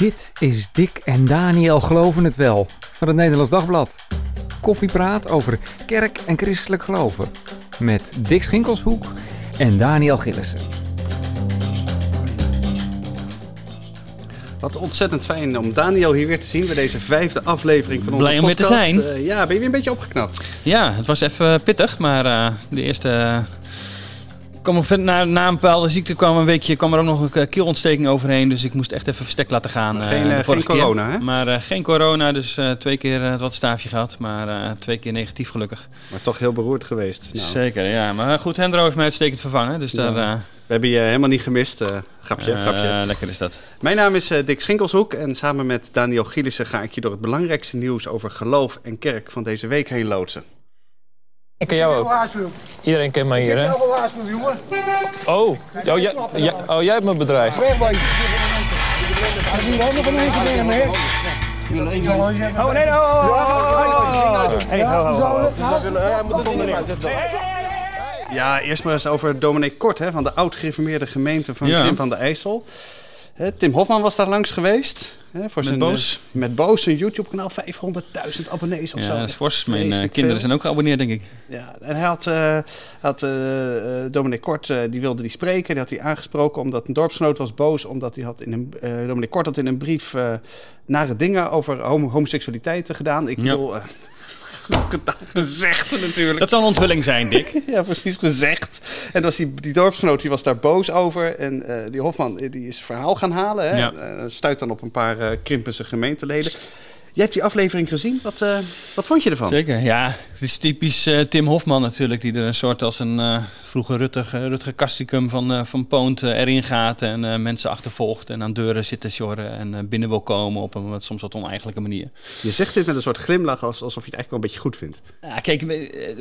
Dit is Dick en Daniel Geloven het Wel van het Nederlands Dagblad. Koffiepraat over kerk en christelijk geloven. Met Dick Schinkelshoek en Daniel Gillissen. Wat ontzettend fijn om Daniel hier weer te zien bij deze vijfde aflevering van onze Blij om weer te podcast. zijn. Eh, ja, ben je weer een beetje opgeknapt? Ja, het was even pittig, maar eh, de eerste. Kwam er na, na een bepaalde ziekte kwam een weekje, kwam er ook nog een eh, keelontsteking overheen. Dus ik moest echt even verstek laten gaan. eh, Geen, geen corona, keer. hè? Maar geen corona, dus twee keer eh, wat staafje gehad. Maar twee keer negatief gelukkig. Maar toch heel beroerd geweest. Nou, Zeker, ja. Maar goed, Hendro heeft mij uitstekend vervangen. Dus daar. Ja. we hebben je helemaal niet gemist. eh, grapje, grapje. lekker is dat. Mijn naam is Dick Schinkelshoek en samen met Daniel Gielissen ga ik je door het belangrijkste nieuws over geloof en kerk van deze week heen loodsen. Ik ken jou ook. Iedereen kent mij hier, hè? Ik wel waarschuwen, jongen. Oh, oh, jij, ja, oh jij hebt mijn bedrijf. Wegwezen. Als je handen van mensen. Oh, nee, oh, oh, oh, ho, Ja, eerst maar eens over Dominee Kort hè, van de oud-gereformeerde gemeente van Ja. Krim van de IJssel. Tim Hofman was daar langs geweest. Hè, voor zijn, Boos. eh, met Boos, zijn YouTube-kanaal. 500.000 abonnees of Ja, zo. dat is fors. Mijn eh, kinderen veel. zijn ook geabonneerd, denk ik. Ja, en hij had, eh had Dominic Kort, die wilde die spreken. Die had hij aangesproken omdat een dorpsgenoot was boos. Omdat hij had in een, Dominic Kort had in een brief nare dingen over homo homoseksualiteit gedaan. Ik Ja. bedoel, gezegd natuurlijk. Dat zal een onthulling zijn, Dick. Ja, precies gezegd. En was die, die dorpsgenoot die was daar boos over. En eh, die Hofman eh, die is verhaal gaan halen. Hè? Ja. Eh, stuit dan op een paar Krimpense gemeenteleden. Jij hebt die aflevering gezien. Wat, eh, wat vond je ervan? Zeker, ja. Het is typisch eh, Tim Hofman natuurlijk, die er een soort als een eh, vroege Rutger, Rutger Kastricum van, van Poont erin gaat en mensen achtervolgt en aan deuren zit te sjorren en binnen wil komen op een wat, soms wat oneigenlijke manier. Je zegt dit met een soort glimlach als, alsof je het eigenlijk wel een beetje goed vindt. Ja, kijk,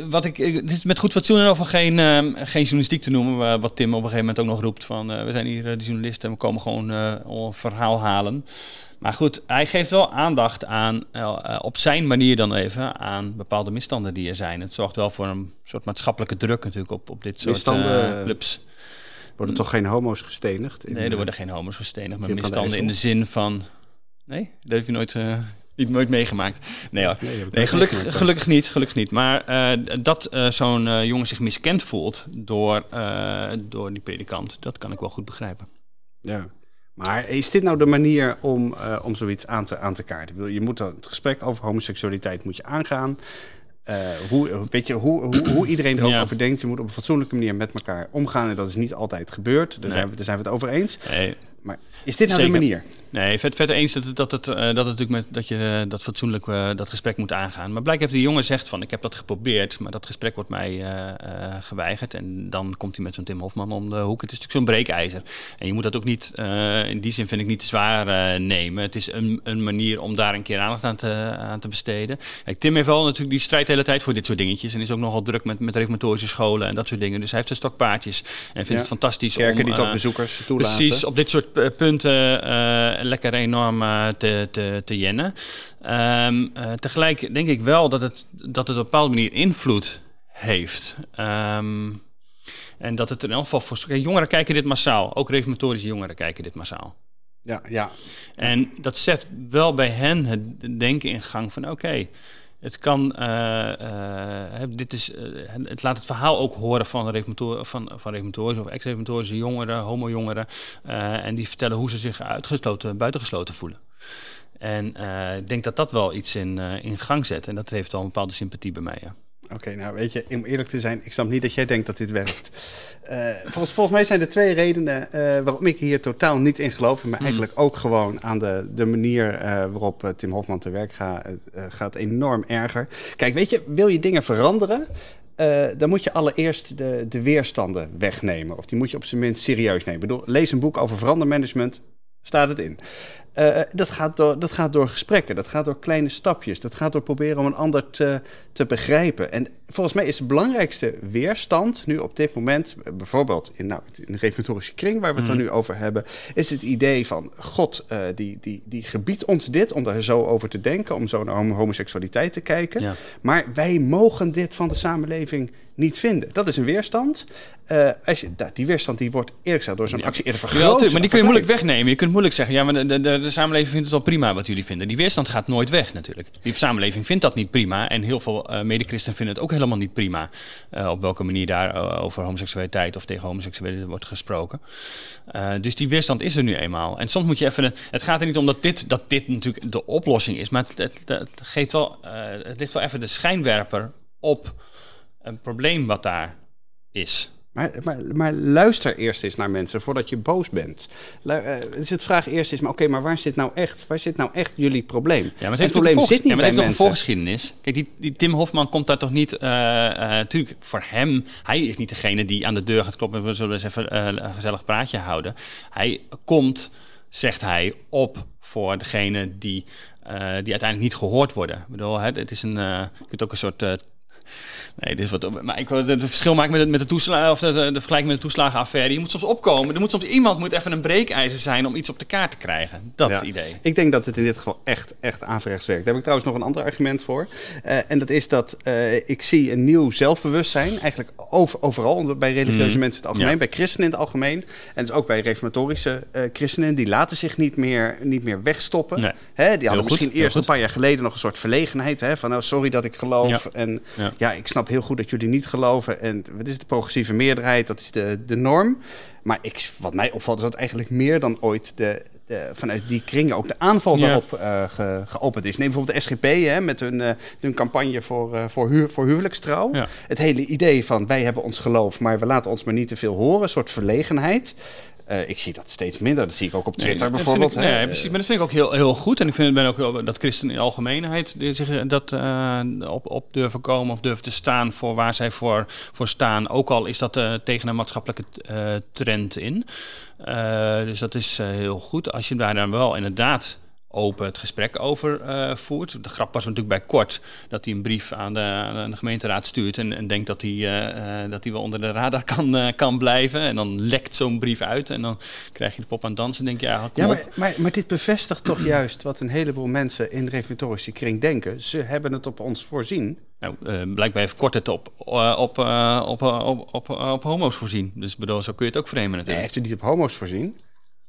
wat ik, het is met goed fatsoen en over geen, geen journalistiek te noemen, wa- wat Tim op een gegeven moment ook nog roept van we zijn hier de journalisten en we komen gewoon een verhaal halen. Maar goed, hij geeft wel aandacht aan, eh, eh, op zijn manier dan even, aan bepaalde misstanden die er zijn. Het zorgt wel voor een soort maatschappelijke druk natuurlijk op, op dit soort Misstanden, eh, clubs. Worden toch geen homo's gestenigd? in, Nee, er worden geen homo's gestenigd, maar de misstanden in de zin van... Nee, dat heb je nooit, niet, nooit meegemaakt. Nee hoor. Nee, gelukkig, meegemaakt. gelukkig niet, gelukkig niet. Maar dat zo'n jongen zich miskend voelt door, door die predikant, dat kan ik wel goed begrijpen. Ja. Maar is dit nou de manier om, eh, om zoiets aan te, aan te kaarten? Je moet dan het gesprek over homoseksualiteit moet je aangaan. Eh, hoe, weet je, hoe, hoe, hoe iedereen er ook Ja. over denkt. Je moet op een fatsoenlijke manier met elkaar omgaan. En dat is niet altijd gebeurd. Daar, Nee. zijn, we, daar zijn we het over eens. Nee, Maar is dit nou Zeker. de manier? Nee, vet, vet eens dat, het- dat, het, eh, dat, het natuurlijk met, dat je eh, dat fatsoenlijk eh, dat gesprek moet aangaan. Maar blijkbaar heeft die jongen zegt van ik heb dat geprobeerd, maar dat gesprek wordt mij geweigerd. En dan komt hij met zo'n Tim Hofman om de hoek. Het is natuurlijk zo'n breekijzer. En je moet dat ook niet, in die zin vind ik niet te zwaar nemen. Het is een, een manier om daar een keer aandacht aan te, aan te besteden. Kijk, Tim heeft wel natuurlijk die strijd de hele tijd voor dit soort dingetjes. En is ook nogal druk met, met reformatorische scholen en dat soort dingen. Dus hij heeft zijn stokpaardjes en vindt Ja. het fantastisch Kerken om... die toch eh, bezoekers toelaten. Precies, op dit soort eh, punten eh, lekker enorm eh, te, te, te jennen. Ehm, eh, tegelijk denk ik wel dat het, dat het op een bepaalde manier invloed heeft. Ehm, en dat het in elk geval voor jongeren kijken dit massaal. Ook reformatorische jongeren kijken dit massaal. Ja, ja. En dat zet wel bij hen het denken in gang van oké, het kan, eh, eh, dit is, eh, het laat het verhaal ook horen van, van, van of ex-reformatorische jongeren, homo-jongeren. en die vertellen hoe ze zich uitgesloten, buitengesloten voelen. En ik denk dat dat wel iets in, in gang zet. En dat heeft wel een bepaalde sympathie bij mij. Ja. Oké, nou weet je, om eerlijk te zijn, ik snap niet dat jij denkt dat dit werkt. Eh, volgens, volgens mij zijn er twee redenen eh, waarom ik hier totaal niet in geloof. Maar Hmm. eigenlijk ook gewoon aan de, de manier eh, waarop Tim Hofman te werk gaat, gaat enorm erger. Kijk, weet je, wil je dingen veranderen? dan moet je allereerst de, de weerstanden wegnemen. Of die moet je op zijn minst serieus nemen. Ik bedoel, lees een boek over verandermanagement, staat het in. Eh, dat, gaat door, dat gaat door gesprekken, dat gaat door kleine stapjes, dat gaat door proberen om een ander te, te begrijpen. En volgens mij is de belangrijkste weerstand nu op dit moment, eh, bijvoorbeeld in, nou, in de reformatorische kring waar we het dan nu over hebben, is het idee van God eh, die, die, die gebiedt ons dit om daar zo over te denken, om zo naar homo- homoseksualiteit te kijken. Ja. Maar wij mogen dit van de samenleving niet vinden. Dat is een weerstand. Eh, als je, nou, die weerstand die wordt eerlijk gezegd door zo'n actie eerder Ja, vergroot. maar die kun je moeilijk wegnemen. Je kunt moeilijk zeggen, ja, maar de, de, de, samenleving vindt het wel prima wat jullie vinden. Die weerstand gaat nooit weg natuurlijk. Die samenleving vindt dat niet prima. En heel veel eh medechristenen vinden het ook helemaal niet prima. eh, op welke manier daar over homoseksualiteit of tegen homoseksualiteit wordt gesproken. Dus die weerstand is er nu eenmaal. En soms moet je even... Het gaat er niet om dat dit, dat dit natuurlijk de oplossing is. Maar het, het, het geeft wel, het ligt wel even de schijnwerper op een probleem wat daar is. Maar, maar, maar luister eerst eens naar mensen voordat je boos bent. Lu- eh, dus het vraag eerst is, maar oké, maar waar zit nou echt, waar zit nou echt jullie probleem? Ja, maar het, het heeft probleem zit niet ja, maar het bij heeft toch een voorgeschiedenis. Kijk, die, die Tim Hofman komt daar toch niet... eh Natuurlijk, voor hem... Hij is niet degene die aan de deur gaat kloppen... en we zullen eens even eh, een gezellig praatje houden. Hij komt, zegt hij, op voor degene die, eh, die uiteindelijk niet gehoord worden. Ik bedoel, hè, het is een... eh je kunt ook een soort... Nee, dit is wat. Maar ik wil het verschil maken met, het, met de toeslagen of de, vergelijking met de toeslagenaffaire. Je moet soms opkomen. Er moet soms iemand moet even een breekijzer zijn om iets op de kaart te krijgen. Dat is Ja. het idee. Ik denk dat het in dit geval echt, echt averechts werkt. Daar heb ik trouwens nog een ander argument voor. Eh, en dat is dat eh, ik zie een nieuw zelfbewustzijn, eigenlijk over, overal, bij religieuze Mhm. mensen in het algemeen, Ja. bij christenen in het algemeen. En dus ook bij reformatorische eh, christenen, die laten zich niet meer, niet meer wegstoppen. Nee. Hè, die hadden goed, misschien eerst een paar jaar geleden nog een soort verlegenheid. Hè, van nou, sorry dat ik geloof. Ja. En Ja. ja. ik snap heel goed dat jullie niet geloven. En wat is de progressieve meerderheid? Dat is de, de norm. Maar ik, wat mij opvalt is dat eigenlijk meer dan ooit de, de- vanuit die kringen ook de aanval Ja. daarop eh, ge- geopend is. Neem bijvoorbeeld de SGP hè, met hun, eh, hun campagne voor, eh, voor, huur, voor huwelijkstrouw. Ja. Het hele idee van wij hebben ons geloof, maar we laten ons maar niet te veel horen. Een soort verlegenheid. Eh, ik zie dat steeds minder. Dat zie ik ook op Twitter Nee, bijvoorbeeld. Ik, nee, precies, maar dat vind ik ook heel, heel goed. En ik vind, ben ook wel dat christenen in de algemeenheid zich dat eh, op, op durven komen of durven te staan voor waar zij voor, voor staan. Ook al is dat eh, tegen een maatschappelijke trend in. Dus dat is heel goed. Als je daar dan wel inderdaad open het gesprek over eh, voert. De grap was natuurlijk bij Kort dat hij een brief aan de, aan de gemeenteraad stuurt en, en denkt dat hij, eh, eh, dat hij wel onder de radar kan, kan blijven. En dan lekt zo'n brief uit en dan krijg je de pop aan het dansen en denk je, ja, Ja, maar, maar, maar dit bevestigt toch juist wat een heleboel mensen in de reformatorische kring denken. Ze hebben het op ons voorzien. Nou, blijkbaar heeft Kort het op, op, op, op, op, op homo's voorzien. Dus bedoel, zo kun je het ook framen Hij natuurlijk. heeft het niet op homo's voorzien.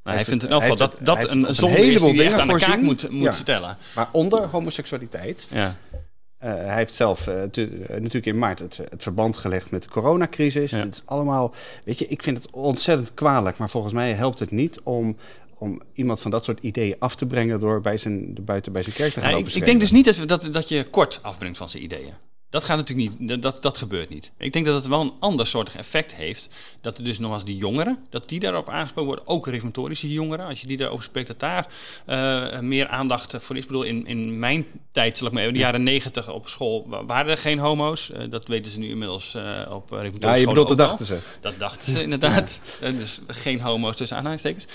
Hij vindt in elk het- geval dat dat een zonde is die heleboel hij echt dingen aan de kaak moet, moet Ja. stellen. Maar onder homoseksualiteit. Ja. eh, hij heeft zelf eh, eh, natuurlijk in maart het, het verband gelegd met de coronacrisis. Ja. Dit is allemaal, weet je, ik vind het ontzettend kwalijk. Maar volgens mij helpt het niet om, om iemand van dat soort ideeën af te brengen door bij zijn, buiten bij zijn kerk te gaan Ja, ik, ik denk dus niet dat, dat, dat je kort afbrengt van zijn ideeën. Dat gaat natuurlijk niet, dat- dat, gebeurt niet. Ik denk dat het wel een ander soort effect heeft. Dat er dus nog als die jongeren, dat die daarop aangesproken worden. Ook reformatorische jongeren, als je die daarover spreekt, dat daar eh, meer aandacht voor is. Ik bedoel, in, in mijn tijd, zal ik maar even, de jaren negentig op school, wa- waren er geen homo's. Eh, dat weten ze nu inmiddels eh, op reformatorische Ja, je bedoelt, dat dachten ze. Dat dachten ze inderdaad. Dus geen homo's tussen aanhalingstekens.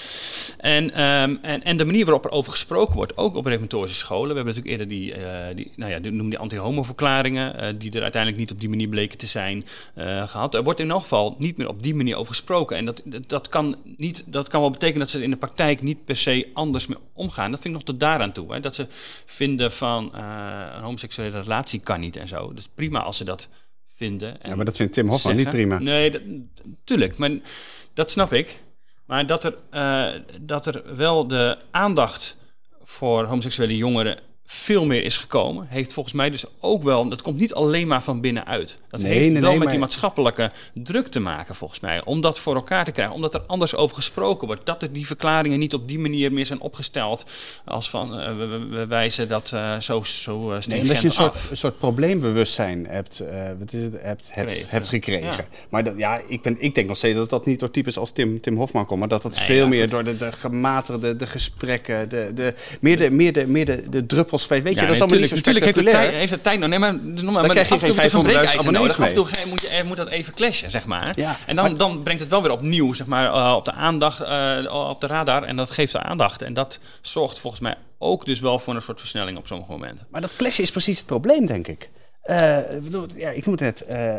En, ehm, en, en de manier waarop er over gesproken wordt, ook op reformatorische scholen. We hebben natuurlijk eerder die, die nou ja, die noemen die anti-homo-verklaringen, die er uiteindelijk niet op die manier bleken te zijn eh, gehad. Er wordt in elk geval niet meer op die manier over gesproken. En dat, dat, dat kan niet, dat kan wel betekenen dat ze er in de praktijk niet per se anders mee omgaan. Dat vind ik nog tot daaraan toe. Hè. Dat ze vinden van eh, een homoseksuele relatie kan niet en zo. Dus prima als ze dat vinden. En Ja, maar dat vindt Tim Hofman niet prima. Nee, dat, tuurlijk. Maar dat snap ik. Maar dat er, eh, dat er wel de aandacht voor homoseksuele jongeren veel meer is gekomen, heeft volgens mij dus ook wel, dat komt niet alleen maar van binnenuit. Dat Nee, heeft nee, wel nee, met die maatschappelijke druk te maken, volgens mij. Om dat voor elkaar te krijgen, omdat er anders over gesproken wordt. Dat er die verklaringen niet op die manier meer zijn opgesteld. Als van, eh, we, wijzen dat eh, zo, zo uh, Nee, omdat je een soort, een soort probleembewustzijn hebt, eh, wat is het, hebt, hebt, Gekregen. hebt gekregen. Ja. Maar dat, ja, ik, ben, ik denk nog steeds dat dat niet door types als Tim, Tim Hofman komt, maar dat dat veel ja, meer door de, de gematigde, de gesprekken, de, de, meer, de, meer, de, meer de, de Weet je, Ja, dat is nee, allemaal niet zo tuurlijk, heeft het spectaculair. tijd, heeft het tijd nou. Nee, maar, dus nog maar, maar krijg je af en toe geen heeft het een 500.000 breekijzer nodig. Af en toe moet, je, moet dat even clashen, zeg maar. Ja, en dan, maar- dan brengt het wel weer opnieuw, zeg maar, eh, op de aandacht, eh, op de radar. En dat geeft de aandacht. En dat zorgt volgens mij ook dus wel voor een soort versnelling op sommige momenten. Maar dat clash is precies het probleem, denk ik. Eh, ik bedoel, ja, ik noemde net eh,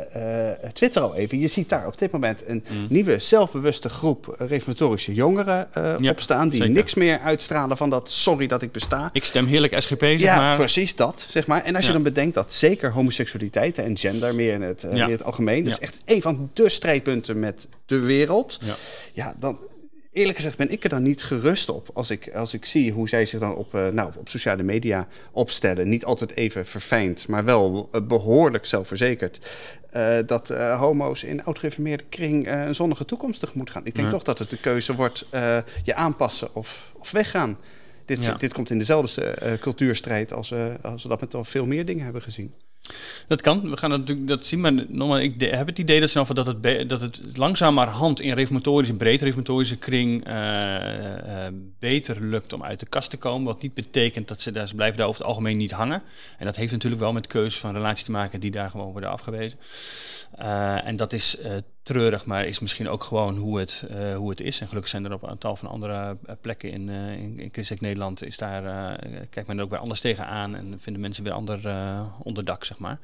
Twitter al even. Je ziet daar op dit moment een Mm. nieuwe zelfbewuste groep reformatorische jongeren Ja, opstaan. Die zeker. niks meer uitstralen van dat sorry dat ik besta. Ik stem heerlijk SGP, zeg Ja, maar. precies dat, zeg maar. En als je dan bedenkt dat zeker homoseksualiteit en gender meer in het, meer in het algemeen... dus echt een van de strijdpunten met de wereld... Ja. ja, dan eerlijk gezegd ben ik er dan niet gerust op. Als ik, als ik zie hoe zij zich dan op, eh, nou, op sociale media opstellen. Niet altijd even verfijnd, maar wel eh, behoorlijk zelfverzekerd. eh, dat homo's in oud-gereformeerde kring een zonnige toekomst tegemoet gaan. Ik denk Ja. toch dat het de keuze wordt je aanpassen of, of weggaan. Dit, Ja. dit komt in dezelfde cultuurstrijd als, als we dat met al veel meer dingen hebben gezien. Dat kan, we gaan dat natuurlijk dat zien. Maar nogmaals, ik de- heb het idee dat, zelf dat, het dat het langzamerhand in reformatorische, breed reformatorische kring eh, eh, beter lukt om uit de kast te komen. Wat niet betekent dat ze, daar, ze blijven daar over het algemeen niet hangen. En dat heeft natuurlijk wel met keuzes van relatie te maken die daar gewoon worden afgewezen. Eh, en dat is treurig, maar is misschien ook gewoon hoe het, eh, hoe het is. En gelukkig zijn er op een tal van andere eh, plekken in, eh in, in christelijk Nederland... Is daar, eh, kijkt men er ook weer anders tegenaan en vinden mensen weer ander onderdak, zeg maar.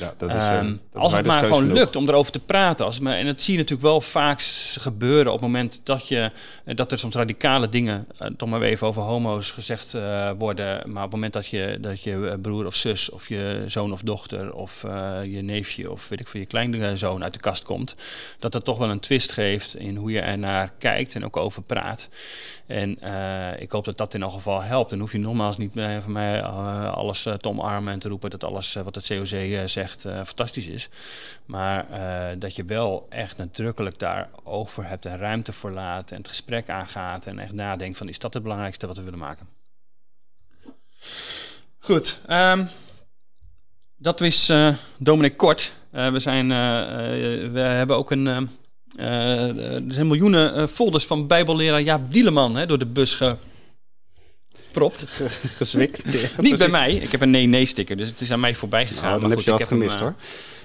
Ja, dat Ehm, als het maar gewoon lukt om erover te praten. Als maar, en dat zie je natuurlijk wel vaak gebeuren op het moment dat, je, dat er soms radicale dingen, toch maar even over homo's gezegd worden. Maar op het moment dat je, dat je broer of zus of je zoon of dochter of je neefje of weet ik veel, je kleinzoon uit de kast komt. Dat dat toch wel een twist geeft in hoe je er naar kijkt en ook over praat. En eh, ik hoop dat dat in elk geval helpt. En hoef je nogmaals niet meer van mij eh, alles eh, te omarmen en te roepen dat alles eh, wat het COC eh, zegt eh, fantastisch is. Maar eh, dat je wel echt nadrukkelijk daar oog voor hebt en ruimte voor laat en het gesprek aangaat en echt nadenkt van is dat het belangrijkste wat we willen maken. Goed, ehm, dat is eh Dominic Kort. Eh, we, zijn, eh, eh, we hebben ook een... er zijn miljoenen folders van bijbelleraar Jaap Dieleman hè, door de bus gepropt. gezwikt. Niet bij mij. Ik heb een nee-nee-sticker, dus het is aan mij voorbij gegaan. Nou, dan Maar heb je goed, ik heb gemist hem, hoor.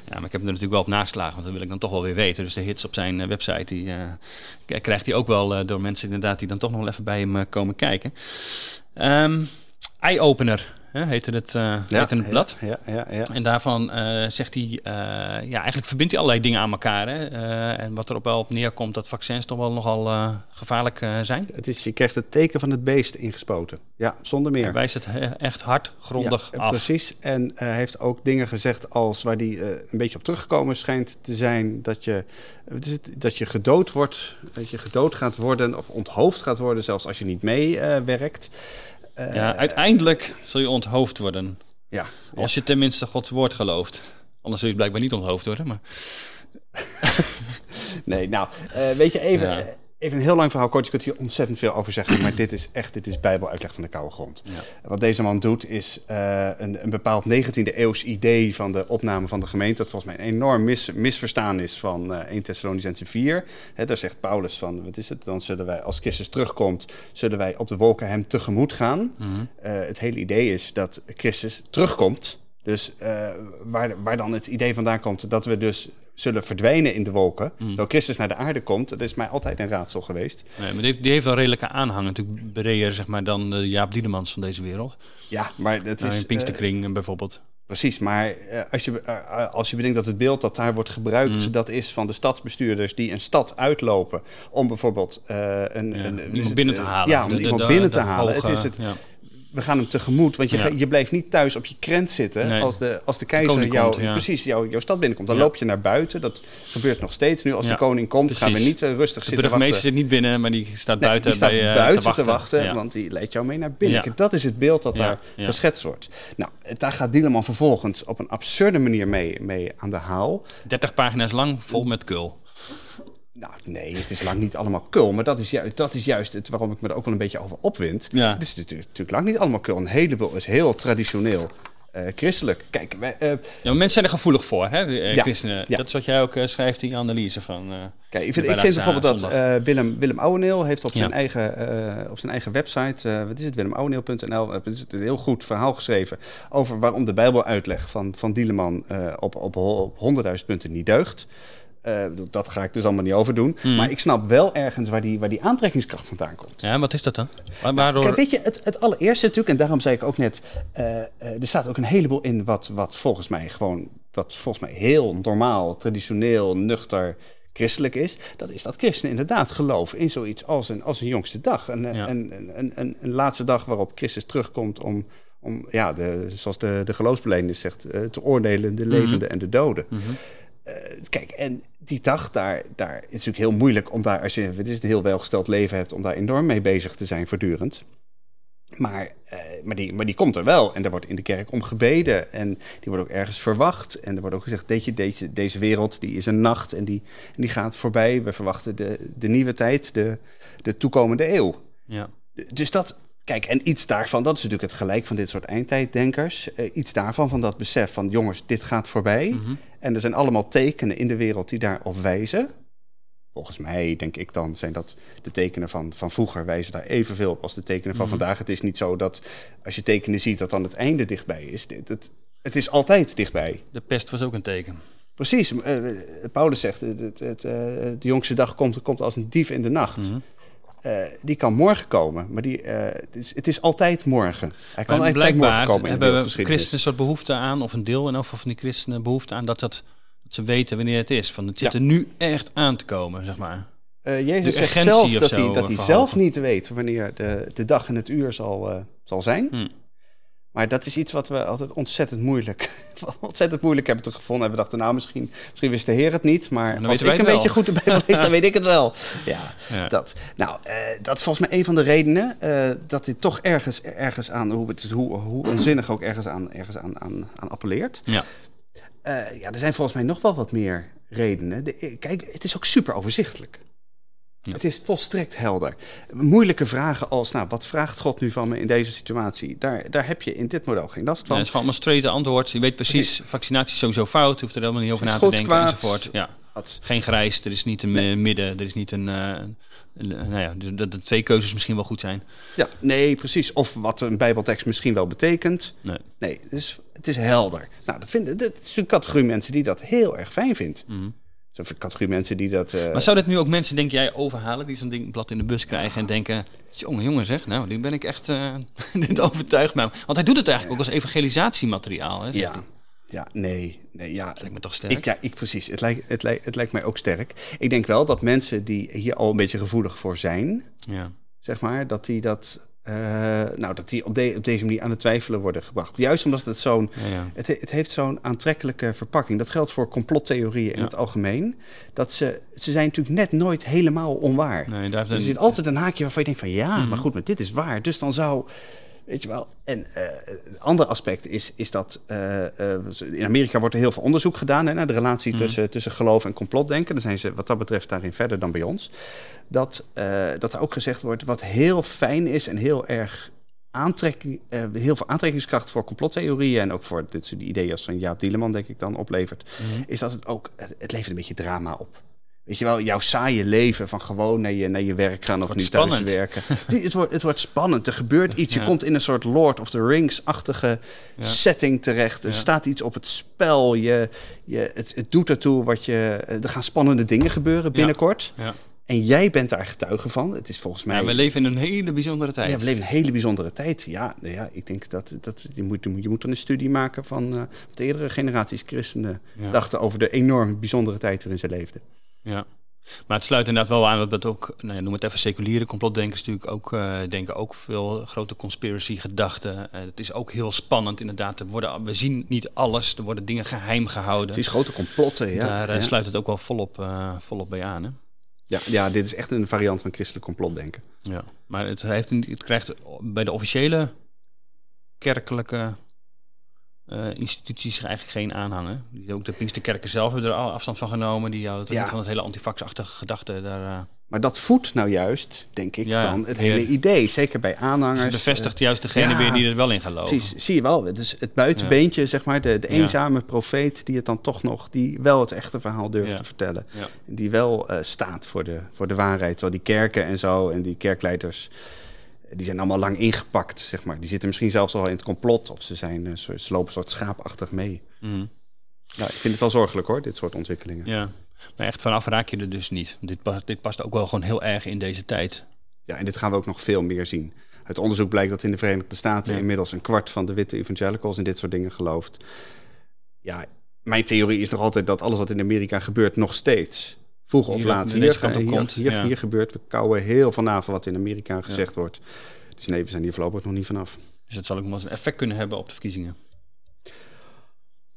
Ja, maar ik heb hem er natuurlijk wel op nageslagen, want dat wil ik dan toch wel weer weten. Dus de hits op zijn website, die krijgt hij ook wel door mensen inderdaad die dan toch nog wel even bij hem komen kijken. Ehm Eye-opener hè, heette, het, eh heette het blad. Ja, ja, ja. En daarvan eh, zegt hij, eh, ja, eigenlijk verbindt hij allerlei dingen aan elkaar. Hè? En wat erop wel op neerkomt, dat vaccins toch wel nogal gevaarlijk zijn. Het is, je krijgt het teken van het beest ingespoten. Ja, zonder meer. Hij wijst het he- echt hard, grondig Ja, af. Precies. En heeft ook dingen gezegd als waar hij eh, een beetje op teruggekomen schijnt te zijn. Dat je, wat is het, dat je gedood wordt, dat je gedood gaat worden of onthoofd gaat worden, zelfs als je niet meewerkt. Eh, Ja, uiteindelijk zul je onthoofd worden. ja, Als je tenminste Gods woord gelooft. Anders zul je blijkbaar niet onthoofd worden. Maar... Nee, nou, eh, weet je, even, Ja. Even een heel lang verhaal kort. Je kunt hier ontzettend veel over zeggen, maar dit is echt, dit is bijbeluitleg van de koude grond. Wat deze man doet is eh, een, een bepaald 19e eeuws idee van de opname van de gemeente, dat volgens mij een enorm mis, misverstaan is van eh 1 Thessalonicense 4. Hè, daar zegt Paulus van, wat is het, dan zullen wij, als Christus terugkomt, zullen wij op de wolken hem tegemoet gaan. Mhm. Eh, het hele idee is dat Christus terugkomt. Dus waar, waar dan het idee vandaan komt dat we dus zullen verdwijnen in de wolken. Mhm. Terwijl Christus naar de aarde komt, dat is mij altijd een raadsel geweest. Nee, maar die heeft, die heeft wel redelijke aanhang. Natuurlijk breder zeg maar, dan de Jaap Dielemans van deze wereld. Ja, maar het Nou, is... in Pinksterkring eh, bijvoorbeeld. Precies, maar eh, als, je, eh, als je bedenkt dat het beeld dat daar wordt gebruikt, Mm. dat is van de stadsbestuurders die een stad uitlopen om bijvoorbeeld eh, een, Ja, een, iemand het, binnen te eh, halen. Ja, om De- de- iemand de- binnen te halen. hoge- het is het, ja. We gaan hem tegemoet, want je, Ja. je blijft niet thuis op je krent zitten Nee. als, de, als de keizer jou, komt, ja. precies, jou, jouw stad binnenkomt. Dan Ja. loop je naar buiten, dat gebeurt nog steeds nu. Als de koning komt, gaan we niet eh, rustig De zitten burgemeester wachten. zit niet binnen, maar die staat Nee, buiten, die staat bij, eh, buiten te wachten. Want die leidt jou mee naar binnen. Dat is het beeld dat daar geschetst wordt. Nou, daar gaat Dieleman vervolgens op een absurde manier mee, mee aan de haal. 30 pagina's lang, vol met kul. Nou, nee, het is lang niet allemaal kul. Maar dat is, juist, dat is juist het waarom ik me er ook wel een beetje over opwind. Ja. Het is natuurlijk, lang niet allemaal kul. Een heleboel is heel traditioneel eh, christelijk. Kijk, wij, eh, Ja, maar mensen zijn er gevoelig voor, hè, eh, Ja, christenen. ja. Dat is wat jij ook schrijft in je analyse van... Kijk, ik vind, ik vind bijvoorbeeld dat Willem, Willem Ouweneel heeft op zijn, eigen, op zijn eigen website, wat is het, willemouweneel.nl, een heel goed verhaal geschreven over waarom de Bijbeluitleg van, van Dieleman op, op, op 100.000 punten niet deugt. Eh, dat ga ik dus allemaal niet overdoen. Hmm. Maar ik snap wel ergens waar die, waar die aantrekkingskracht vandaan komt. Ja, wat is dat dan? Wa- Waardoor... Kijk, weet je, het, het allereerste natuurlijk, en daarom zei ik ook net, eh, eh, er staat ook een heleboel in wat, wat volgens mij gewoon, wat volgens mij heel normaal, traditioneel, nuchter, christelijk is. Dat is dat christenen inderdaad geloven in zoiets als een, als een jongste dag. Een, Ja. een, een, een, een, een laatste dag waarop Christus terugkomt om, om ja, de, zoals de, de zegt, te oordelen de levenden en de doden. Mhm. Eh, kijk, en die dag, daar, daar is natuurlijk heel moeilijk om daar, als je het is een heel welgesteld leven hebt, om daar enorm mee bezig te zijn voortdurend. Maar, eh, maar, die, maar die komt er wel. En er wordt in de kerk om gebeden. En die wordt ook ergens verwacht. En er wordt ook gezegd, deze, deze, deze wereld die is een nacht en die, en die gaat voorbij. We verwachten de, de nieuwe tijd, de, de toekomende eeuw. Ja. Dus dat, kijk, en iets daarvan, dat is natuurlijk het gelijk van dit soort eindtijddenkers. Eh, iets daarvan, van dat besef van jongens, dit gaat voorbij. Mhm. En er zijn allemaal tekenen in de wereld die daarop wijzen. Volgens mij, denk ik dan, zijn dat de tekenen van, van vroeger wijzen daar evenveel op als de tekenen van Mhm. vandaag. Het is niet zo dat als je tekenen ziet dat dan het einde dichtbij is. Het, het is altijd dichtbij. De pest was ook een teken. Precies. eh, Paulus zegt, het, het, het, eh, de jongste dag komt, komt als een dief in de nacht. Mhm. Eh, die kan morgen komen, maar die, eh, het, is, het is altijd morgen. Hij kan Maar morgen komen in hebben christenen een soort behoefte aan, of een deel en over van die christenen behoefte aan, dat, dat, dat ze weten wanneer het is. Van het zit Ja. er nu echt aan te komen, zeg maar. Eh, Jezus de zegt zelf of dat hij, dat hij zelf niet weet wanneer de, de dag en het uur zal, zal zijn. Hm. Maar dat is iets wat we altijd ontzettend moeilijk, ontzettend moeilijk hebben te gevonden. En we dachten, nou, misschien, misschien wist de Heer het niet. Maar dan als ik een beetje goed de Bijbel lees, dan weet ik het wel. Ja, Ja. dat. Nou, eh, dat is volgens mij een van de redenen eh, dat dit toch ergens, ergens aan, hoe, het, hoe, hoe onzinnig ook ergens aan, ergens aan, aan, aan appelleert. Ja. Eh, ja, er zijn volgens mij nog wel wat meer redenen. De, kijk, het is ook super overzichtelijk. Ja. Het is volstrekt helder. Moeilijke vragen als, nou, wat vraagt God nu van me in deze situatie? Daar, daar heb je in dit model geen last Ja, van. het is gewoon allemaal straight antwoord. Je weet precies, vaccinatie is sowieso fout. Hoeft er helemaal niet over na te denken kwaad. enzovoort. Ja. Wat- Geen grijs, er is niet een eh, midden, er is niet een... eh, een- nou ja, de, de, de twee keuzes misschien wel goed zijn. Ja, nee, precies. Of wat een bijbeltekst misschien wel betekent. Nee. Nee, dus het is helder. Nou, dat, vinden, dat is een categorie mensen die dat heel erg fijn vindt. Categorie mensen die dat... eh, Maar zou dit nu ook mensen, denk jij, overhalen die zo'n ding blad in de bus krijgen en denken: jongen, jongen, zeg, nou, die ben ik echt. eh dit overtuigt mij. Want hij doet het eigenlijk ook als evangelisatiemateriaal. Hè, ja, hij. ja, nee, nee, ja. Dat lijkt me toch sterk. Ik, ja, ik precies. Het lijkt, het, lijkt, het lijkt mij ook sterk. Ik denk wel dat mensen die hier al een beetje gevoelig voor zijn, ja. zeg maar, dat die dat, eh, nou, dat die op, de- op deze manier aan het twijfelen worden gebracht. Juist omdat het zo'n, Ja, ja. het, he- het heeft zo'n aantrekkelijke verpakking. Dat geldt voor complottheorieën in het algemeen. Dat ze, ze zijn natuurlijk net nooit helemaal onwaar. Nee, daar heeft Dus er zit altijd een haakje waarvan je denkt van ja, Mhm. maar goed, maar dit is waar. Dus dan zou, weet je wel. En eh een ander aspect is, is dat eh, eh, in Amerika wordt er heel veel onderzoek gedaan hè, naar de relatie Mhm. tussen, tussen geloof en complotdenken. Dan zijn ze wat dat betreft daarin verder dan bij ons. Dat, dat er ook gezegd wordt wat heel fijn is en heel erg aantrekking, heel veel aantrekkingskracht voor complottheorieën en ook voor dit soort ideeën als van Jaap Dieleman denk ik dan oplevert, Mhm. is dat het ook, het, het levert een beetje drama op. Weet je wel, jouw saaie leven van gewoon naar je, naar je werk gaan of nu thuis werken. Het, wordt, het wordt spannend. Er gebeurt iets. Je Ja. komt in een soort Lord of the Rings-achtige Ja. setting terecht. Er Ja. staat iets op het spel. Je, je, het, het doet ertoe wat je. Er gaan spannende dingen gebeuren binnenkort. Ja. En jij bent daar getuige van. Het is volgens mij. Ja, we leven in een hele bijzondere tijd. Ja, we leven in een hele bijzondere tijd. Ja, nou ja ik denk dat, dat je, moet, je moet dan een studie maken van eh, wat de eerdere generaties christenen Ja. dachten over de enorm bijzondere tijd waarin ze leefden. Ja. Maar het sluit inderdaad wel aan dat het ook, nou ja, noem het even seculiere complotdenkers natuurlijk ook eh, denken ook veel grote conspiracy gedachten. Eh, het is ook heel spannend inderdaad. Er worden, we zien niet alles, er worden dingen geheim gehouden. Precies, grote complotten. Ja, Daar eh, ja. sluit het ook wel volop, volop bij aan. Hè? Ja, ja, dit is echt een variant van christelijk complotdenken. Ja. Maar het, heeft het krijgt bij de officiële kerkelijke eh, instituties eigenlijk geen aanhangen. Die, ook de Pinksterkerken zelf hebben er al afstand van genomen. Die houden Ja. niet van het hele antifax-achtige gedachte. Daar, eh, Maar dat voedt nou juist, denk ik, Ja, dan het hele idee. Zeker bij aanhangers. dus het bevestigt juist degene ja. weer die er wel in geloven. Precies, zie je wel. Dus het buitenbeentje, zeg maar, de, de eenzame profeet die het dan toch nog, die wel het echte verhaal durft te vertellen. Die wel eh, staat voor de, voor de waarheid. Terwijl die kerken en zo en die kerkleiders, eh, die zijn allemaal lang ingepakt, zeg maar. Die zitten misschien zelfs al in het complot of ze, zijn, eh, ze lopen een soort schaapachtig mee. Mhm. Ja, ik vind het wel zorgelijk hoor, dit soort ontwikkelingen. Ja. Maar echt vanaf raak je er dus niet. Dit, pa- dit past ook wel gewoon heel erg in deze tijd. Ja, en dit gaan we ook nog veel meer zien. Het onderzoek blijkt dat in de Verenigde Staten Ja. inmiddels een kwart van de witte evangelicals in dit soort dingen gelooft. Ja, mijn theorie is nog altijd dat alles wat in Amerika gebeurt nog steeds vroeg of laat hier, komt, hier, ja. hier gebeurt. We kouwen heel van af wat in Amerika gezegd wordt. Dus nee, we zijn hier voorlopig nog niet vanaf. Dus dat zal ook wel eens een effect kunnen hebben op de verkiezingen.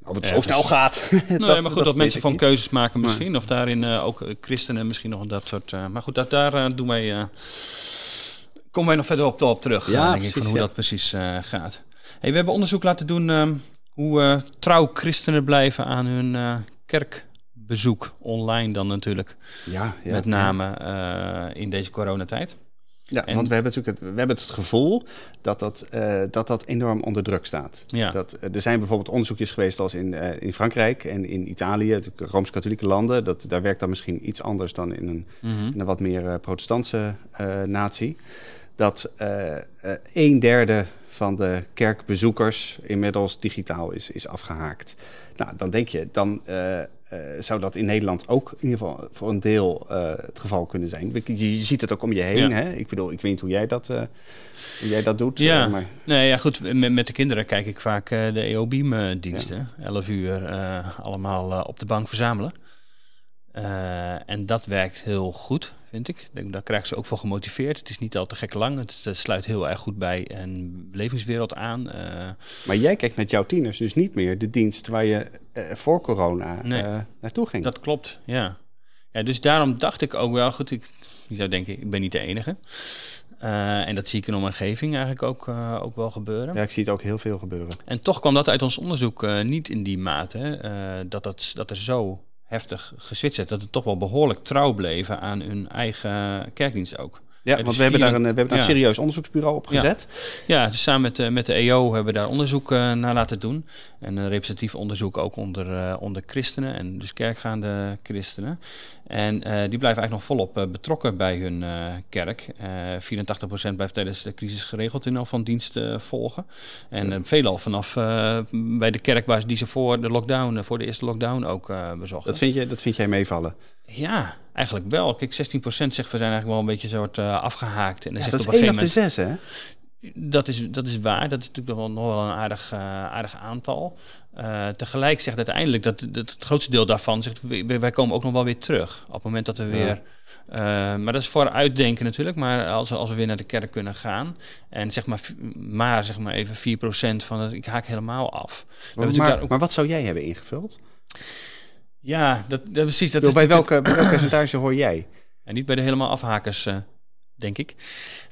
Of het Ja, zo snel dus- gaat. Nee, maar goed, dat, mensen van niet. keuzes maken misschien. Of daarin eh, ook christenen misschien nog dat soort... eh, maar goed, dat, daar eh, doen wij... komen wij nog verder op, op terug, Ja, denk ik, van hoe dat precies gaat. Hey, we hebben onderzoek laten doen ehm, hoe trouw christenen blijven aan hun eh, kerkbezoek. Online dan natuurlijk, Ja, ja, met name eh, in deze coronatijd. Ja, En- want we hebben natuurlijk het, we hebben het gevoel dat dat, eh, dat dat enorm onder druk staat. Ja. Dat, eh, er zijn bijvoorbeeld onderzoekjes geweest als in, in Frankrijk en in Italië, natuurlijk Rooms-Katholieke landen. Dat, daar werkt dat misschien iets anders dan in een, Mhm. in een wat meer eh, protestantse natie. Dat een derde van de kerkbezoekers inmiddels digitaal is, is afgehaakt. Nou, dan denk je, dan eh, zou dat in Nederland ook in ieder geval voor een deel eh, het geval kunnen zijn. Je, je ziet het ook om je heen. Ja. Hè? Ik bedoel, ik weet niet hoe jij dat, eh, hoe jij dat doet. Ja. maar Nee, ja goed, met, met de kinderen kijk ik vaak de EOBeam-diensten. 11 uur allemaal op de bank verzamelen. Eh, en dat werkt heel goed, vind ik. Daar krijgen ze ook voor gemotiveerd. Het is niet al te gek lang. Het, het sluit heel erg goed bij een belevingswereld aan. Eh, maar jij kijkt met jouw tieners dus niet meer de dienst waar je eh, voor corona Nee. eh, naartoe ging. dat klopt, ja. ja. Dus daarom dacht ik ook wel, goed, ik, je zou denken, ik ben niet de enige. Eh, en dat zie ik in omgeving eigenlijk ook, eh, ook wel gebeuren. Ja, ik zie het ook heel veel gebeuren. En toch kwam dat uit ons onderzoek eh, niet in die mate. eh, dat, dat, dat er zo heftig geswitcht is. Dat het toch wel behoorlijk trouw bleven aan hun eigen kerkdienst ook. Ja, dus want we hebben daar een, we hebben daar een serieus onderzoeksbureau op Ja. gezet. Ja, dus samen met, eh, met de EO hebben we daar onderzoek eh, naar laten doen. En een representatief onderzoek ook onder, eh, onder christenen en dus kerkgaande christenen. En eh, die blijven eigenlijk nog volop eh, betrokken bij hun eh, kerk. Eh 84% blijft tijdens de crisis geregeld in al van dienst eh, volgen. En eh, veelal vanaf eh, bij de kerk waar ze die ze voor de lockdown, eh, voor de eerste lockdown ook eh, bezochten. Dat vind, je, dat vind jij meevallen. Ja, eigenlijk wel. Kijk, 16% zegt we zijn eigenlijk wel een beetje soort eh, afgehaakt. En dan Ja, zegt dat op is een 1 op de moment... 6, hè? Dat is, dat is waar. Dat is natuurlijk nog wel, nog wel een aardig, eh, aardig aantal. Eh, tegelijk zegt uiteindelijk dat, dat het grootste deel daarvan zegt... wij, wij komen ook nog wel weer terug. Op het moment dat we weer... maar dat is voor uitdenken natuurlijk. Maar als, we- als we weer naar de kerk kunnen gaan... en zeg maar, maar, zeg maar even 4% van het... ik haak helemaal af. Maar, ook- maar wat zou jij hebben ingevuld? Ja, dat, dat, precies. Dat bij, welke, bij welk percentage hoor jij? En niet bij de helemaal afhakers, eh, denk ik.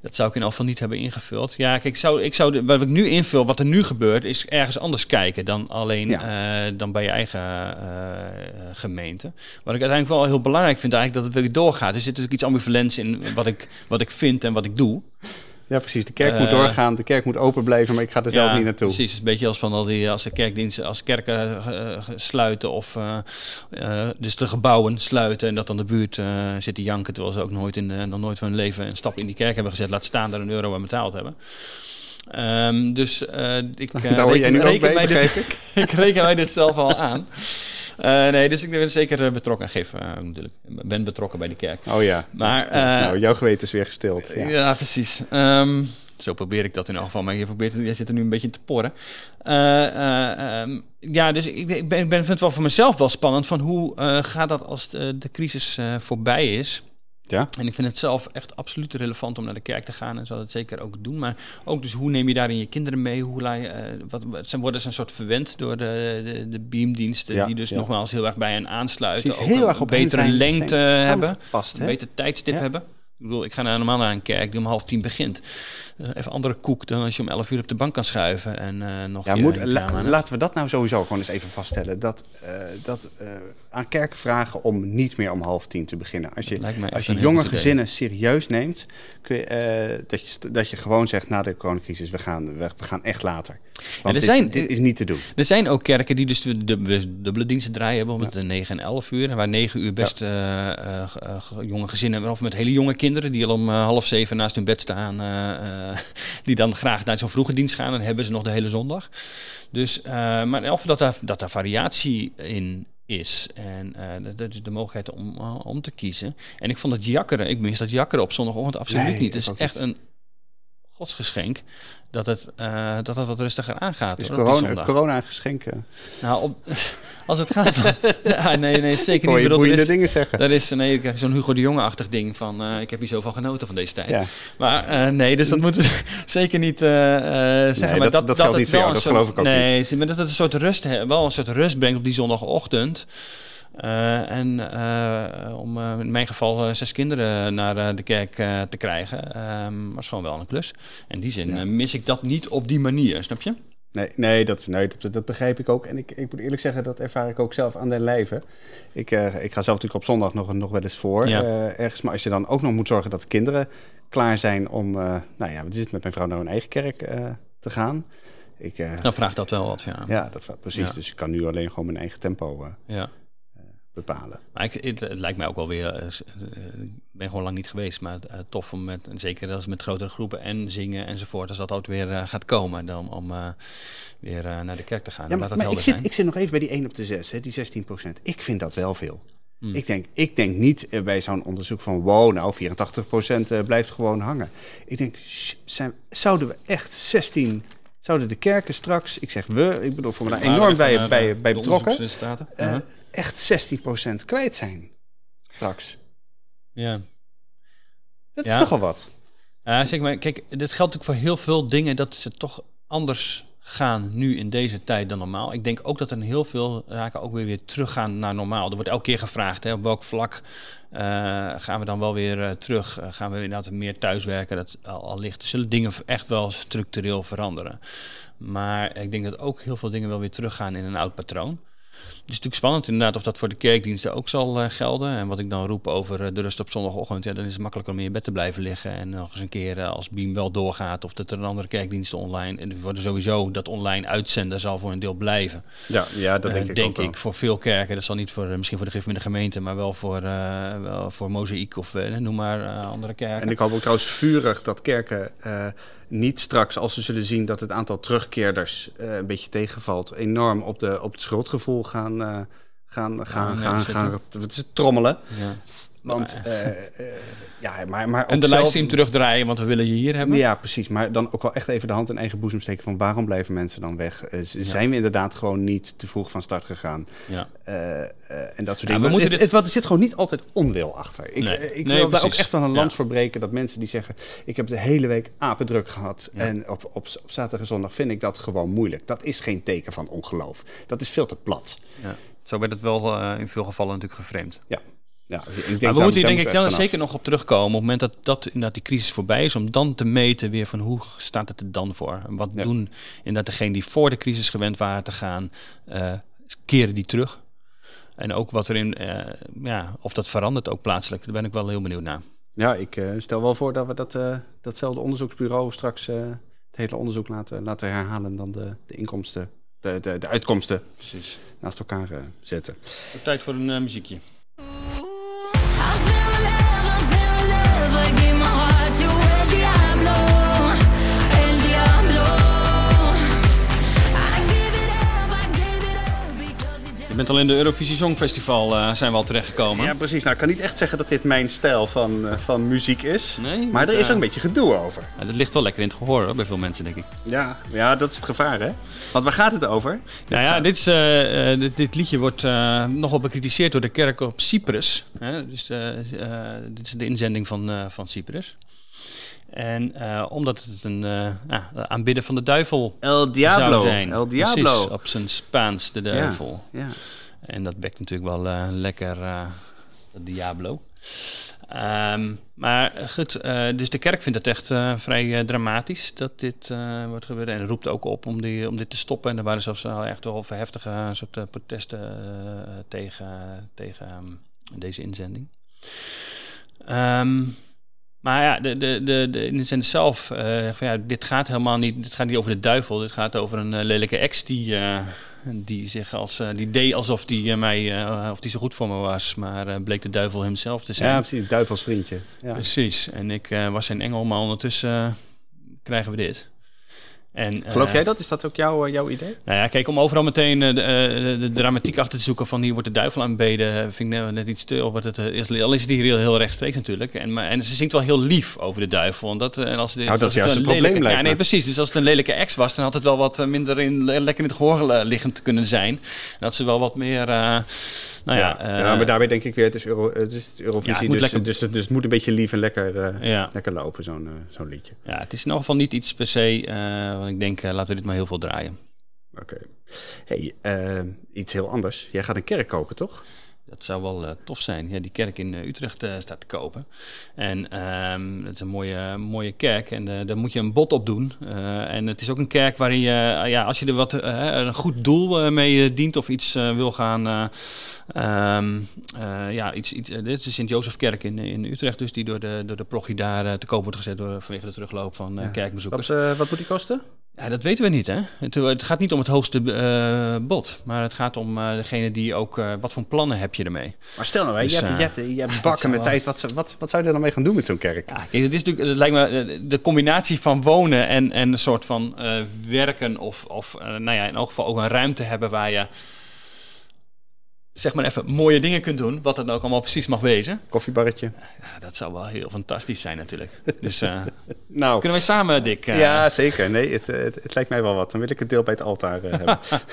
Dat zou ik in geval niet hebben ingevuld. Ja, kijk, ik zou, ik zou wat ik nu invul, wat er nu gebeurt, is ergens anders kijken dan alleen eh, dan bij je eigen eh, gemeente. Wat ik uiteindelijk wel heel belangrijk vind, eigenlijk dat het weer doorgaat. Er zit natuurlijk iets ambivalents in wat ik, wat ik vind en wat ik doe. Ja, precies. De kerk Eh, moet doorgaan, de kerk moet open blijven, maar ik ga er zelf niet naartoe. Precies, een beetje als van al die als de kerkdiensten, als kerken eh, eh, sluiten of eh, eh, dus de gebouwen sluiten en dat dan de buurt eh, zit te janken terwijl ze ook nooit in eh, nog nooit van hun leven een stap in die kerk hebben gezet, laat staan daar een euro aan betaald hebben. Ehm, dus eh, ik eh, jij reken, reken mij dit, ik reken mij dit zelf al aan. Eh, nee, dus ik ben zeker eh, betrokken. Geef, eh, natuurlijk. Ik ben betrokken bij die kerk. Oh ja. Maar nou, jouw geweten is weer gestild. ja, precies. Ehm, zo probeer ik dat in elk geval. Maar je probeert, jij zit er nu een beetje te porren. Eh, eh, ehm, ja, dus ik, ik, ben, ik vind het wel voor mezelf wel spannend. Van hoe gaat dat als de, de crisis voorbij is? Ja. En ik vind het zelf echt absoluut relevant om naar de kerk te gaan. En zal het zeker ook doen. Maar ook dus hoe neem je daarin je kinderen mee? Hoe laat je, eh, wat, wat zijn, worden ze een soort verwend door de, de, de beamdiensten? Ja, die dus ja. nogmaals heel erg bij hen aansluiten. Precies, ook heel een erg op betere lengte hebben. aangepast, Een beter tijdstip hebben. Ik bedoel, ik ga naar, normaal naar een kerk die om half tien begint. Eh, even andere koek dan als je om elf uur op de bank kan schuiven en eh, nog Ja, je- moet, je la- laten we dat nou sowieso gewoon eens even vaststellen. Dat, eh, dat aan kerken vragen om niet meer om half tien te beginnen. Als je, als je jonge idee. gezinnen serieus neemt, kun je, dat, je, dat je gewoon zegt na de coronacrisis, we gaan, we, we gaan echt later. Want er dit, zijn- dit is niet te doen. Er zijn ook kerken die dus de, de- de dubbele diensten draaien, bijvoorbeeld de 9 en 11 uur. En waar 9 uur best ge- ge- jonge gezinnen, of met hele jonge kinderen, die al om eh, half zeven naast hun bed staan, eh, eh, die dan graag naar zo'n vroege dienst gaan. Dan hebben ze nog de hele zondag. Dus, maar of dat daar, dat daar variatie in is. En dat is de mogelijkheid om, om te kiezen. En ik vond het jakkeren, ik mis dat jakkeren op zondagochtend absoluut Nee, niet. Het is echt een godsgeschenk dat het, eh, dat het wat rustiger aangaat. Is corona, corona geschenken? Nou, op, als het gaat ja, nee, nee, zeker niet. je Ik bedoel, boeiende is- dingen zeggen. dat is, nee, ik krijg zo'n Hugo de Jonge-achtig ding van, eh, ik heb hier zoveel genoten van deze tijd. Ja. Maar eh, nee, dus dat moeten we zeker niet eh, eh, zeggen. Nee, maar dat- dat geldt het niet voor jou, dat soort- geloof ik ook nee, Nee, maar dat het een soort rust, wel een soort rust brengt op die zondagochtend. Eh, en eh, om eh, in mijn geval zes kinderen naar de kerk te krijgen, ehm, was gewoon wel een klus. In die zin Ja. mis ik dat niet op die manier, snap je? Nee, nee, dat, nee dat, dat begrijp ik ook. En ik, ik moet eerlijk zeggen, dat ervaar ik ook zelf aan den lijve. Ik, ik ga zelf natuurlijk op zondag nog, nog wel eens voor Ja. ergens. Maar als je dan ook nog moet zorgen dat de kinderen klaar zijn om, eh, nou ja, wat is het, met mijn vrouw naar hun eigen kerk te gaan. Ik, Dan vraagt dat wel wat, ja. ja, dat precies. Ja. Dus ik kan nu alleen gewoon mijn eigen tempo ja. Bepalen. Maar ik, het, het lijkt mij ook wel weer. eh, eh, ik ben gewoon lang niet geweest, maar eh, tof om met, zeker als met grotere groepen en zingen enzovoort, als dat ook weer gaat komen, dan om weer naar de kerk te gaan. Ja, maar, maar ik, zit, zijn. ik zit nog even bij die 1 op de 6, hè, die 16 procent. Ik vind dat wel veel. Hmm. Ik, denk, ik denk niet bij zo'n onderzoek van wow, nou 84 procent blijft gewoon hangen. Ik denk, zijn, zouden we echt 16, zouden de kerken straks, ik zeg we, ik bedoel voor me daar enorm bij, bij, bij betrokken, eh, echt 16 procent kwijt zijn straks. ja. Dat is Ja. nogal wat. Ja, zeg maar, kijk, dit geldt ook voor heel veel dingen dat ze toch anders gaan nu in deze tijd dan normaal. Ik denk ook dat er heel veel raken ook weer, weer teruggaan naar normaal. Er wordt elke keer gevraagd, hè, op welk vlak eh, gaan we dan wel weer eh, terug? Eh, gaan we inderdaad meer thuiswerken? Dat al, al ligt. Er zullen dingen echt wel structureel veranderen. Maar ik denk dat ook heel veel dingen wel weer teruggaan in een oud patroon. Het is natuurlijk spannend inderdaad of dat voor de kerkdiensten ook zal eh, gelden. En wat ik dan roep over eh, de rust op zondagochtend, ja, dan is het makkelijker om in je bed te blijven liggen. En nog eens een keer eh, als Beam wel doorgaat of dat er een andere kerkdiensten online. En worden sowieso dat online uitzenden zal voor een deel blijven. Ja, ja dat denk ik denk ook ik voor veel kerken. Dat zal niet voor, misschien voor de Griffin de gemeente, maar wel voor, wel voor Mozaïek of noem maar andere kerken. En ik hoop ook trouwens vurig dat kerken niet straks, als ze zullen zien dat het aantal terugkeerders een beetje tegenvalt, enorm op, de, op het schuldgevoel gaan, eh, gaan, gaan, gaan, zeker. gaan, wat is het, trommelen. Want eh, eh, ja, maar, maar En de zelf- livestream terugdraaien, want we willen je hier hebben. Ja, precies. Maar dan ook wel echt even de hand in eigen boezem steken van waarom blijven mensen dan weg? Eh, Zijn we inderdaad gewoon niet te vroeg van start gegaan? Ja. En dat soort Ja, dingen. we moeten het, dit- het, wat- er zit gewoon niet altijd onwil achter. Ik, Nee. ik Nee, wil daar ook echt wel een lans voor breken dat mensen die zeggen: Ik heb de hele week apendruk gehad. En op, op, op zaterdag en zondag vind ik dat gewoon moeilijk. Dat is geen teken van ongeloof. Dat is veel te plat. Ja. Zo werd het wel in veel gevallen natuurlijk geframed. Ja, ja ik denk Maar we moeten hier denk ik dan zeker nog op terugkomen. Op het moment dat, dat inderdaad die crisis voorbij is, om dan te meten weer van hoe staat het er dan voor? En wat Ja. doen inderdaad degenen die voor de crisis gewend waren te gaan, eh, keren die terug? En ook wat erin, eh, ja, of dat verandert ook plaatselijk. Daar ben ik wel heel benieuwd naar. Ja, ik eh, stel wel voor dat we dat, datzelfde onderzoeksbureau straks het hele onderzoek laten, laten herhalen en dan de, de inkomsten, de, de, de uitkomsten Precies. naast elkaar zetten. Tijd voor een muziekje. I give Je bent al in de Eurovisie Songfestival eh, zijn we al terechtgekomen. Ja, precies. Nou, ik kan niet echt zeggen dat dit mijn stijl van, eh, van muziek is. Nee, Maar er is ook eh, een beetje gedoe over. Ja, dat ligt wel lekker in het gehoor hoor, bij veel mensen, denk ik. Ja, ja, dat is het gevaar, hè? Want waar gaat het over? Nou ja, dit, is, dit, dit liedje wordt nogal bekritiseerd door de kerk op Cyprus. Hè? Dus, dit is de inzending van, van Cyprus. En eh, omdat het een eh, ja, aanbidden van de duivel El zou zijn. El Precies, Diablo. op zijn Spaans, de duivel. Ja. En dat bekt natuurlijk wel eh, lekker eh Diablo. Ehm, maar goed, eh, dus de kerk vindt het echt eh, vrij eh, dramatisch dat dit eh, wordt gebeurd. En roept ook op om, die, om dit te stoppen. En er waren zelfs al echt wel heftige eh, soort eh, protesten eh, tegen, tegen ehm, deze inzending. Ehm, maar ja, de, de, de, de inzending zelf, eh, van, ja, dit gaat helemaal niet, dit gaat niet over de duivel. Dit gaat over een eh, lelijke ex die, eh, die zich als, die deed alsof die mij, of die zo goed voor me was. Maar bleek de duivel hemzelf te zijn. ja, precies. Duivelsvriendje. Ja. Precies. En ik was zijn engel, maar ondertussen krijgen we dit. En, Geloof eh, jij dat? Is dat ook jouw, eh, jouw idee? Nou ja, kijk, om overal meteen eh, de, de dramatiek achter te zoeken van hier wordt de duivel aanbeden, vind ik net, iets te. Of wat het is, al is het hier heel, heel rechtstreeks natuurlijk. En, maar, en ze zingt wel heel lief over de duivel. En dat, en als, de, Nou, dat als is het juist een een probleem, lelijke, lijkt ja, nee, precies. Dus als het een lelijke ex was, dan had het wel wat minder in, lekker in het gehoor eh, liggend kunnen zijn. En dat ze wel wat meer. Nou ja, ja, eh, ja, maar daarbij denk ik weer, het is, Euro, het is het Eurovisie, het dus, lekker- dus, het- dus het moet een beetje lief en lekker, eh, lekker lopen, zo'n eh, zo'n liedje. ja, het is in elk geval niet iets per se. want ik denk, laten we dit maar heel veel draaien. Oké. Hey, eh, iets heel anders. Jij gaat een kerk kopen, toch? Dat zou wel eh, tof zijn. Ja, die kerk in eh, Utrecht eh, staat te kopen. En ehm het is een mooie, mooie kerk. En daar moet je een bod op doen. En het is ook een kerk waarin je, ja, als je er wat, een goed doel mee dient of iets wil gaan. eh, ehm, eh, ja, iets, iets, dit is de Sint-Jozefkerk in, in Utrecht, dus die door de, door de proggie daar te koop wordt gezet door, vanwege de terugloop van eh, kerkbezoekers. Wat, wat moet die kosten? Ja, dat weten we niet, hè? Het, het gaat niet om het hoogste eh, bod, maar het gaat om eh, degene die ook, eh, wat voor plannen heb je ermee? Maar stel nou, Dus, je, hebt, je, hebt, je hebt zou bakken met wel- tijd. Wat, zou- wat, wat zou je er dan mee gaan doen met zo'n kerk? Ja, kijk, het is natuurlijk, het lijkt me de combinatie van wonen en, en een soort van werken of, of nou ja, in elk geval ook een ruimte hebben waar je zeg maar even mooie dingen kunt doen, wat het dan ook allemaal precies mag wezen. Koffiebarretje. Ja, dat zou wel heel fantastisch zijn natuurlijk. Dus eh, Nou, kunnen wij samen, Dick? eh, ja, zeker. Nee, het, het, het lijkt mij wel wat. Dan wil ik het deel bij het altaar eh, hebben.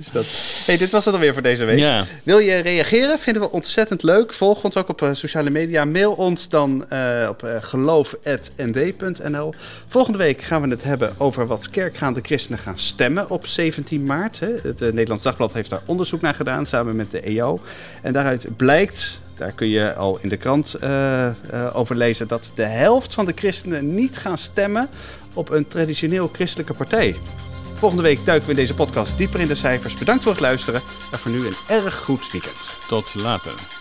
dus dat... hey, dit was het alweer voor deze week. ja. Wil je reageren? Vinden we ontzettend leuk. Volg ons ook op eh, sociale media. Mail ons dan eh, op eh, geloof.nd.nl. Volgende week gaan we het hebben over wat kerkgaande christenen gaan stemmen op 17 maart. Hè. Het Nederlands Dagblad heeft daar onderzoek naar gedaan samen met de EO. En daaruit blijkt, daar kun je al in de krant over lezen, dat de helft van de christenen niet gaan stemmen op een traditioneel christelijke partij. Volgende week duiken we in deze podcast dieper in de cijfers. Bedankt voor het luisteren en voor nu een erg goed weekend. Tot later.